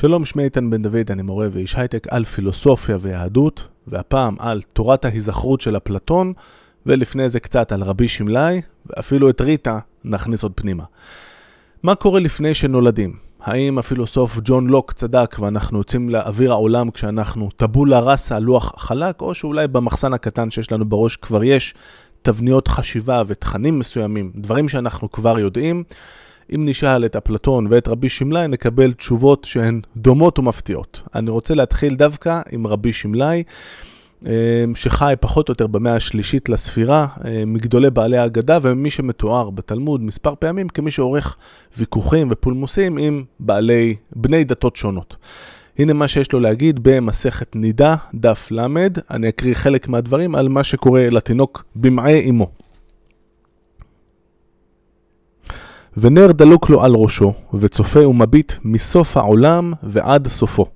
שלום, שמי איתן בן דוד, אני מורה ואיש הייטק על פילוסופיה ויהדות, והפעם על תורת ההיזכרות של אפלטון, ולפני זה קצת על רבי שמלאי, ואפילו את ריטה נכניס עוד פנימה. מה קורה לפני שנולדים? האם הפילוסוף ג'ון לוק צדק ואנחנו יוצאים לאוויר העולם כשאנחנו טבולה ראסה, לוח חלק, או שאולי במחסן הקטן שיש לנו בראש כבר יש תבניות חשיבה ותכנים מסוימים, דברים שאנחנו כבר יודעים? אם נשאל את אפלטון ואת רבי שמלאי, נקבל תשובות שהן דומות ומפתיעות. אני רוצה להתחיל דווקא עם רבי שמלאי, אה, שחי פחות או יותר במאה השלישית לספירה, אה, מגדולי בעלי האגדה וממי שמתואר בתלמוד מספר פעמים כמי שעורך ויכוחים ופולמוסים עם בעלי, בני דתות שונות. הנה מה שיש לו להגיד במסכת נידה, דף ל', אני אקריא חלק מהדברים על מה שקורה לתינוק במעי אמו. ונר דלוק לו על ראשו, וצופה ומביט מסוף העולם ועד סופו.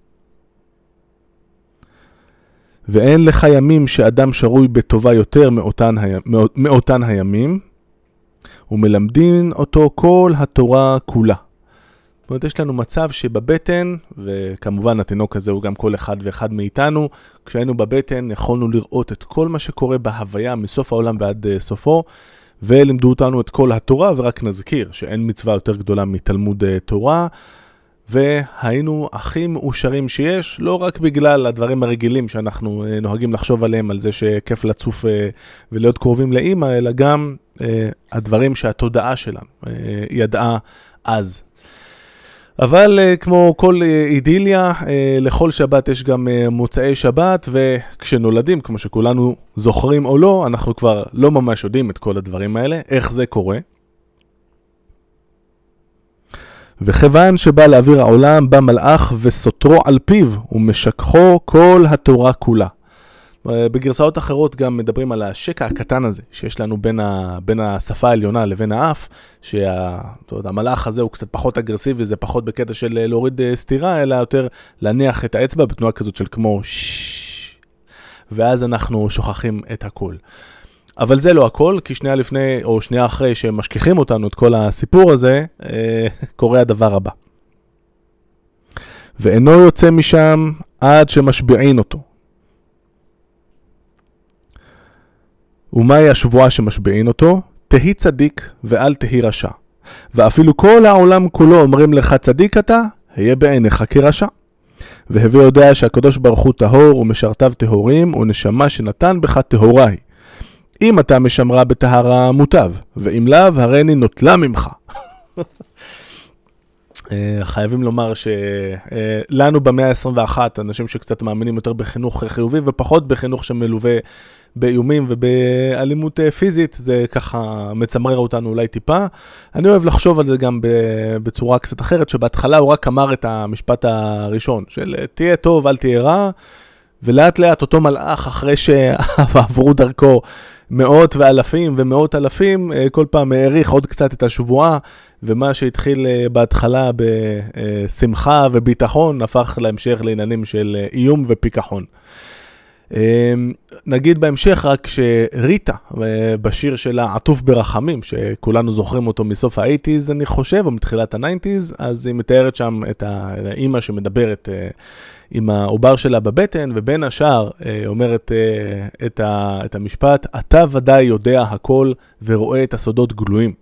ואין לך ימים שאדם שרוי בטובה יותר מאותן, היה, מאותן הימים, ומלמדין אותו כל התורה כולה. זאת אומרת, יש לנו מצב שבבטן, וכמובן התינוק הזה הוא גם כל אחד ואחד מאיתנו, כשהיינו בבטן יכולנו לראות את כל מה שקורה בהוויה מסוף העולם ועד אה, סופו, ולימדו אותנו את כל התורה, ורק נזכיר שאין מצווה יותר גדולה מתלמוד אה, תורה, והיינו הכי מאושרים שיש, לא רק בגלל הדברים הרגילים שאנחנו אה, נוהגים לחשוב עליהם, על זה שכיף לצוף אה, ולהיות קרובים לאימא, אלא גם הדברים שהתודעה שלנו ידעה אז. אבל uh, כמו כל uh, אידיליה, uh, לכל שבת יש גם מוצאי שבת, וכשנולדים, כמו שכולנו זוכרים או לא, אנחנו כבר לא ממש יודעים את כל הדברים האלה, איך זה קורה. וכיוון שבא לאוויר העולם, בא מלאך וסותרו על פיו, ומשכחו כל התורה כולה. בגרסאות אחרות גם מדברים על השקע הקטן הזה שיש לנו בין, ה, בין השפה העליונה לבין האף, שהמלאך הזה הוא קצת פחות אגרסיבי, זה פחות בקטע של אה, להוריד אה, סטירה, אלא יותר להניח את האצבע בתנועה כזאת של כמו ששש, ואז אנחנו שוכחים את הכל. אבל זה לא הכל, כי שנייה לפני, או שנייה אחרי שמשכיחים אותנו את כל הסיפור הזה, אה, קורה הדבר הבא. ואינו יוצא משם עד שמשביעין אותו. ומהי השבועה שמשביעין אותו? תהי צדיק ואל תהי רשע. ואפילו כל העולם כולו אומרים לך צדיק אתה, היה בעיניך כרשע. והווה יודע שהקדוש ברוך הוא טהור ומשרתיו טהורים, ונשמה שנתן בך טהורה היא. אם אתה משמרה בטהרה מוטב, ואם לאו, הריני נוטלה ממך. אה, חייבים לומר שלנו במאה ה-21, אנשים שקצת מאמינים יותר בחינוך חיובי ופחות בחינוך שמלווה באיומים ובאלימות אה, פיזית, זה ככה מצמרר אותנו אולי טיפה. אני אוהב לחשוב על זה גם בצורה קצת אחרת, שבהתחלה הוא רק אמר את המשפט הראשון, של תהיה טוב, אל תהיה רע, ולאט לאט אותו מלאך, אחרי שעברו דרכו מאות ואלפים ומאות אלפים, אה, כל פעם האריך עוד קצת את השבועה, ומה שהתחיל אה, בהתחלה בשמחה וביטחון, הפך בהמשך לעניינים של איום ופיכחון. אמ, נגיד בהמשך רק שריטה, אה, בשיר שלה עטוף ברחמים, שכולנו זוכרים אותו מסוף האייטיז אני חושב, או מתחילת הניינטיז, אז היא מתארת שם את האימא שמדברת אה, עם העובר שלה בבטן, ובין השאר אה, אומרת את, את המשפט, אתה ודאי יודע הכל ורואה את הסודות גלויים.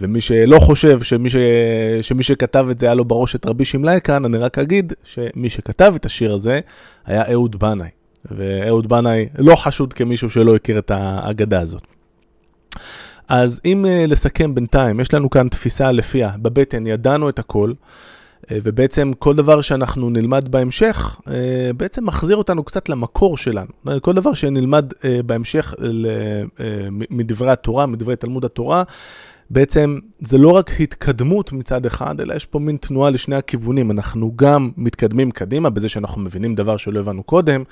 ומי שלא חושב שמי, ש... שמי שכתב את זה היה לו בראש את רבי שמלאי כאן, אני רק אגיד שמי שכתב את השיר הזה היה אהוד בנאי. ואהוד בנאי לא חשוד כמישהו שלא הכיר את האגדה הזאת. אז אם uh, לסכם בינתיים, יש לנו כאן תפיסה לפיה בבטן ידענו את הכל, uh, ובעצם כל דבר שאנחנו נלמד בהמשך, uh, בעצם מחזיר אותנו קצת למקור שלנו. כל דבר שנלמד בהמשך מדברי התורה, מדברי תלמוד התורה, בעצם זה לא רק התקדמות מצד אחד, אלא יש פה מין תנועה לשני הכיוונים. אנחנו גם מתקדמים קדימה בזה שאנחנו מבינים דבר שלא הבנו קודם,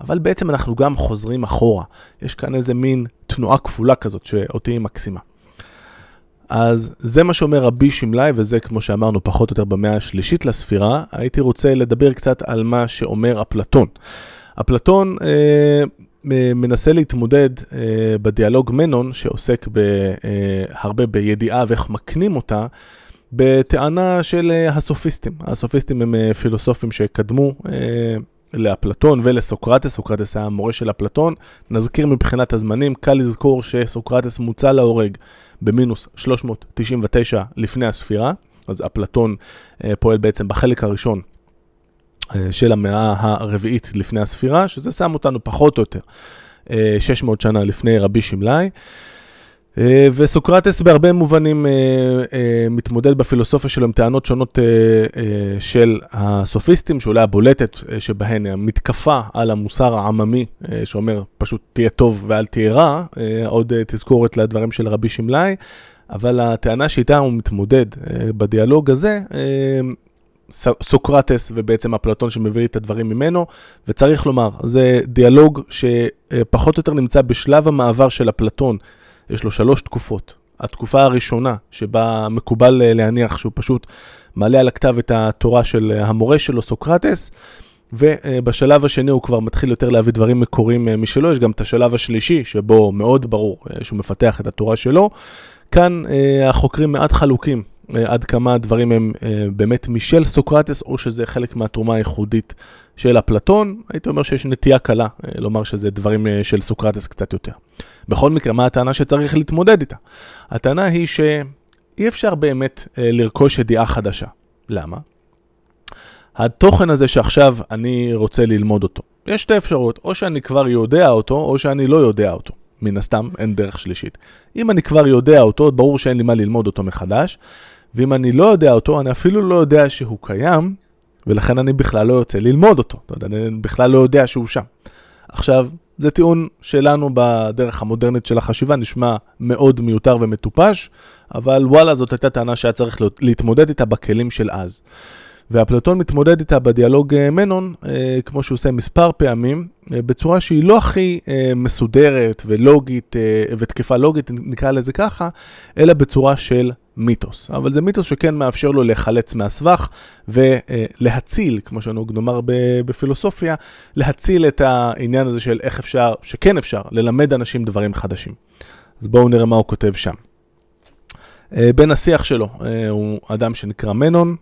אבל בעצם אנחנו גם חוזרים אחורה. יש כאן איזה מין תנועה כפולה כזאת שאותי היא מקסימה. אז זה מה שאומר רבי שמלאי, וזה כמו שאמרנו פחות או יותר במאה השלישית לספירה. הייתי רוצה לדבר קצת על מה שאומר אפלטון. אפלטון אה, מנסה להתמודד אה, בדיאלוג מנון, שעוסק ב, אה, הרבה בידיעה ואיך מקנים אותה, בטענה של הסופיסטים. הסופיסטים הם פילוסופים שקדמו לאפלטון ולסוקרטס, סוקרטס היה המורה של אפלטון. נזכיר מבחינת הזמנים, קל לזכור שסוקרטס מוצא להורג במינוס 399 לפני הספירה, אז אפלטון אה, פועל בעצם בחלק הראשון אה, של המאה הרביעית לפני הספירה, שזה שם אותנו פחות או יותר 600 אה, שנה לפני רבי שמלאי. אה, וסוקרטס בהרבה מובנים אה, אה, מתמודד בפילוסופיה שלו עם טענות שונות של הסופיסטים, שאולי הבולטת שבהן המתקפה על המוסר העממי, שאומר פשוט תהיה טוב ואל תהיה רע, עוד תזכורת לדברים של רבי שמלאי, אבל הטענה שאיתה הוא מתמודד בדיאלוג הזה, סוקרטס ובעצם אפלטון שמביא את הדברים ממנו, וצריך לומר, זה דיאלוג שפחות או יותר נמצא בשלב המעבר של אפלטון. יש לו שלוש תקופות. התקופה הראשונה, שבה מקובל אה, להניח שהוא פשוט מעלה על הכתב את התורה של אה, המורה שלו, סוקרטס, ובשלב השני הוא כבר מתחיל יותר להביא דברים מקוריים אה, משלו, יש גם את השלב השלישי, שבו מאוד ברור שהוא מפתח את התורה שלו. כאן החוקרים מעט חלוקים עד כמה הדברים הם באמת משל סוקרטס, או שזה חלק מהתרומה הייחודית של אפלטון. הייתי אומר שיש נטייה קלה לומר שזה דברים של סוקרטס קצת יותר. בכל מקרה, מה הטענה שצריך להתמודד איתה? הטענה היא שאי אפשר באמת אה, לרכוש ידיעה חדשה. למה? התוכן הזה שעכשיו אני רוצה ללמוד אותו, יש שתי אפשרויות, או שאני כבר יודע אותו, או שאני לא יודע אותו. מן הסתם, אין דרך שלישית. אם אני כבר יודע אותו, ברור שאין לי מה ללמוד אותו מחדש, ואם אני לא יודע אותו, אני אפילו לא יודע שהוא קיים, ולכן אני בכלל לא יוצא ללמוד אותו. אתה יודע, אני בכלל לא יודע שהוא שם. עכשיו, זה טיעון שלנו בדרך המודרנית של החשיבה, נשמע מאוד מיותר ומטופש, אבל וואלה, זאת הייתה טענה שהיה צריך להתמודד איתה בכלים של אז. ואפלטון מתמודד איתה בדיאלוג אה, מנון, אה, כמו שהוא עושה מספר פעמים, אה, בצורה שהיא לא הכי מסודרת ולוגית ותקפה לוגית, נקרא לזה ככה, אלא בצורה של מיתוס. אבל זה מיתוס שכן מאפשר לו להיחלץ מהסבך ולהציל, כמו שנהוג נאמר בפילוסופיה, להציל את העניין הזה של איך אפשר, שכן אפשר, ללמד אנשים דברים חדשים. אז בואו נראה מה הוא כותב שם. בן השיח שלו הוא אדם שנקרא מנון.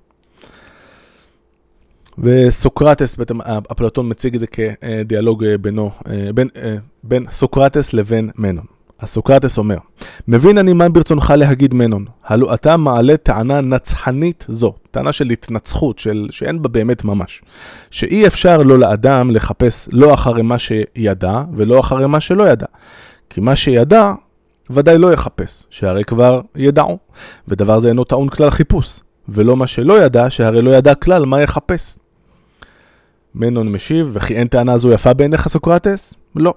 וסוקרטס, בעצם אפלטון מציג את זה כדיאלוג אה, בינו, אה, בין, אה, בין סוקרטס לבין מנון. אז סוקרטס אומר, מבין אני מה ברצונך להגיד מנון, הלא אתה מעלה טענה נצחנית זו, טענה של התנצחות, של, שאין בה באמת ממש, שאי אפשר לא לאדם לחפש לא אחרי מה שידע ולא אחרי מה שלא ידע, כי מה שידע ודאי לא יחפש, שהרי כבר ידעו, ודבר זה אינו טעון כלל חיפוש, ולא מה שלא ידע, שהרי לא ידע כלל מה יחפש. מנון משיב, וכי אין טענה זו יפה בעיניך סוקרטס? לא.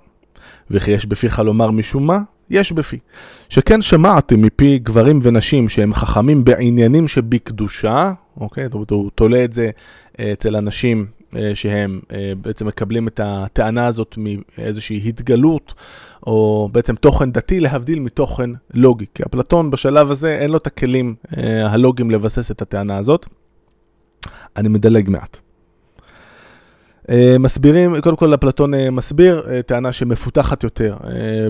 וכי יש בפיך לומר משום מה? יש בפי. שכן שמעתם מפי גברים ונשים שהם חכמים בעניינים שבקדושה, אוקיי? אומרת, הוא תולה את זה אה, אצל אנשים אה, שהם אה, בעצם מקבלים את הטענה הזאת מאיזושהי התגלות, או בעצם תוכן דתי, להבדיל מתוכן לוגי. כי אפלטון בשלב הזה אין לו את הכלים הלוגיים לבסס את הטענה הזאת. אני מדלג מעט. אה, מסבירים, קודם כל אפלטון אה, מסביר אה, טענה שמפותחת יותר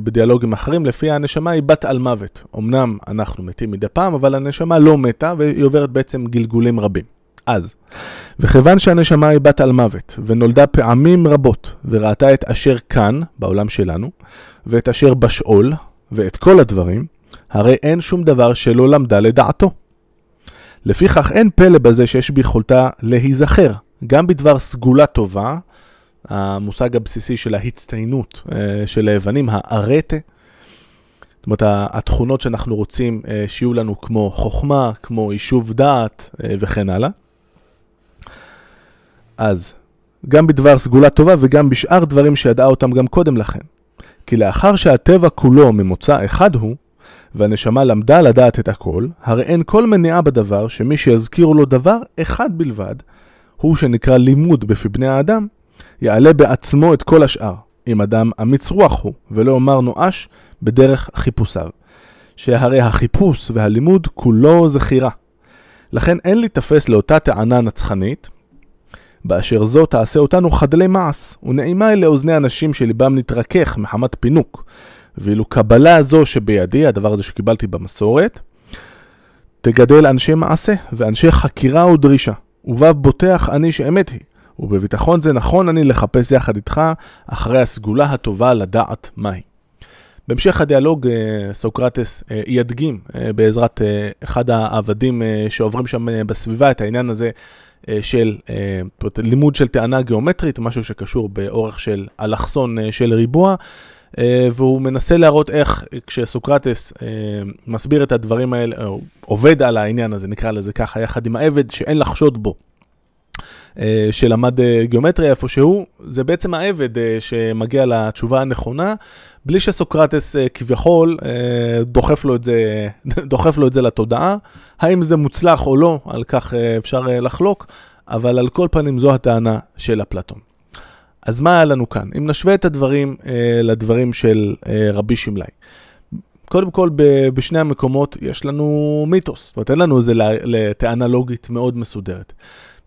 בדיאלוגים אחרים, לפי הנשמה היא בת על מוות. אמנם אנחנו מתים מדי פעם, אבל הנשמה לא מתה והיא עוברת בעצם גלגולים רבים. אז, וכיוון שהנשמה היא בת על מוות, ונולדה פעמים רבות, וראתה את אשר כאן, בעולם שלנו, ואת אשר בשאול, ואת כל הדברים, הרי אין שום דבר שלא למדה לדעתו. לפיכך אין פלא בזה שיש ביכולתה להיזכר גם בדבר סגולה טובה, המושג הבסיסי של ההצטיינות אה, של היוונים, הארטה, זאת אומרת, התכונות שאנחנו רוצים אה, שיהיו לנו כמו חוכמה, כמו יישוב דעת אה, וכן הלאה. אז, גם בדבר סגולה טובה וגם בשאר דברים שידעה אותם גם קודם לכן. כי לאחר שהטבע כולו ממוצא אחד הוא, והנשמה למדה לדעת את הכל, הרי אין כל מניעה בדבר שמי שיזכירו לו דבר אחד בלבד, הוא שנקרא לימוד בפי בני האדם, יעלה בעצמו את כל השאר, אם אדם אמיץ רוח הוא, ולא אומר נואש בדרך חיפושיו. שהרי החיפוש והלימוד כולו זכירה. לכן אין להיתפס לאותה טענה נצחנית, באשר זו תעשה אותנו חדלי מעש, ונעימה היא לאוזני אנשים שליבם נתרכך מחמת פינוק. ואילו קבלה זו שבידי, הדבר הזה שקיבלתי במסורת, תגדל אנשי מעשה ואנשי חקירה ודרישה, ובה בוטח אני שאמת היא, ובביטחון זה נכון אני לחפש יחד איתך אחרי הסגולה הטובה לדעת מהי. בהמשך הדיאלוג אה, סוקרטס אה, ידגים אה, בעזרת אחד העבדים שעוברים שם בסביבה את העניין הזה של לימוד של טענה גיאומטרית, משהו שקשור באורך של אלכסון של ריבוע, והוא מנסה להראות איך כשסוקרטס מסביר את הדברים האלה, או עובד על העניין הזה, נקרא לזה ככה, יחד עם העבד, שאין לחשוד בו. שלמד גיאומטריה איפשהו, זה בעצם העבד שמגיע לתשובה הנכונה, בלי שסוקרטס אה, כביכול אה, דוחף לו, את זה, דוחף לו את זה לתודעה. האם זה מוצלח או לא, על כך אה, אפשר לחלוק, אבל על כל פנים זו הטענה של אפלטון. אז מה היה לנו כאן? אם נשווה את הדברים לדברים של רבי שמלאי. קודם כל, בשני המקומות יש לנו מיתוס, זאת אומרת, אין לנו איזה טענה לוגית מאוד מסודרת.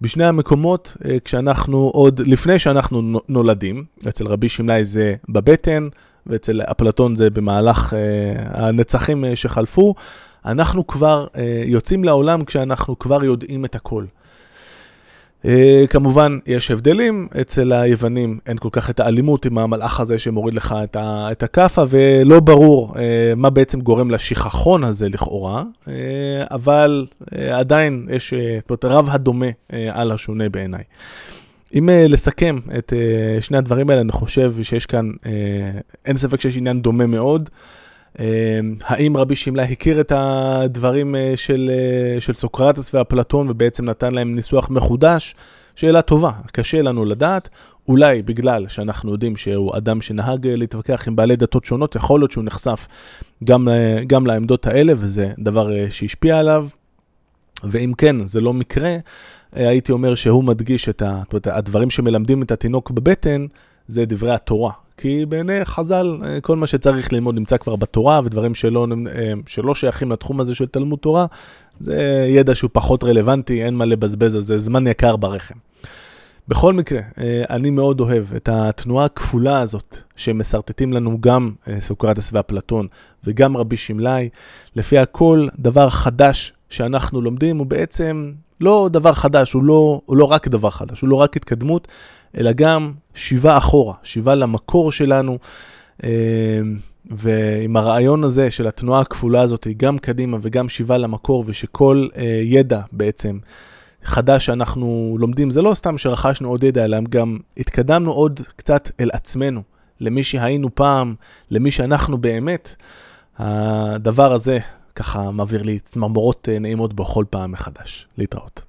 בשני המקומות, כשאנחנו עוד לפני שאנחנו נולדים, אצל רבי שמלאי זה בבטן, ואצל אפלטון זה במהלך uh, הנצחים uh, שחלפו, אנחנו כבר uh, יוצאים לעולם כשאנחנו כבר יודעים את הכל. Uh, כמובן, יש הבדלים, אצל היוונים אין כל כך את האלימות עם המלאך הזה שמוריד לך את, ה, את הכאפה, ולא ברור uh, מה בעצם גורם לשכחון הזה לכאורה, uh, אבל uh, עדיין יש, זאת אומרת, רב הדומה uh, על השונה בעיניי. אם לסכם את שני הדברים האלה, אני חושב שיש כאן, אין ספק שיש עניין דומה מאוד. Uh, האם רבי שמלה הכיר את הדברים uh, של, uh, של סוקרטס ואפלטון ובעצם נתן להם ניסוח מחודש? שאלה טובה, קשה לנו לדעת. אולי בגלל שאנחנו יודעים שהוא אדם שנהג להתווכח עם בעלי דתות שונות, יכול להיות שהוא נחשף גם, גם לעמדות האלה, וזה דבר שהשפיע עליו. ואם כן, זה לא מקרה, הייתי אומר שהוא מדגיש את הדברים שמלמדים את התינוק בבטן, זה דברי התורה. כי בעיני חז"ל, כל מה שצריך ללמוד נמצא כבר בתורה, ודברים שלא, שלא שייכים לתחום הזה של תלמוד תורה, זה ידע שהוא פחות רלוונטי, אין מה לבזבז על זה, זמן יקר ברחם. בכל מקרה, אני מאוד אוהב את התנועה הכפולה הזאת, שמסרטטים לנו גם סוקרטס ואפלטון וגם רבי שמלאי, לפיה כל דבר חדש שאנחנו לומדים הוא בעצם לא דבר חדש, הוא לא, הוא לא רק דבר חדש, הוא לא רק התקדמות, אלא גם שיבה אחורה, שיבה למקור שלנו. אה, ועם הרעיון הזה של התנועה הכפולה הזאת, גם קדימה וגם שיבה למקור, ושכל אה, ידע בעצם חדש שאנחנו לומדים, זה לא סתם שרכשנו עוד ידע, אלא גם התקדמנו עוד קצת אל עצמנו, למי שהיינו פעם, למי שאנחנו באמת. הדבר הזה ככה מעביר לי צמרמורות אה, נעימות בכל פעם מחדש. להתראות.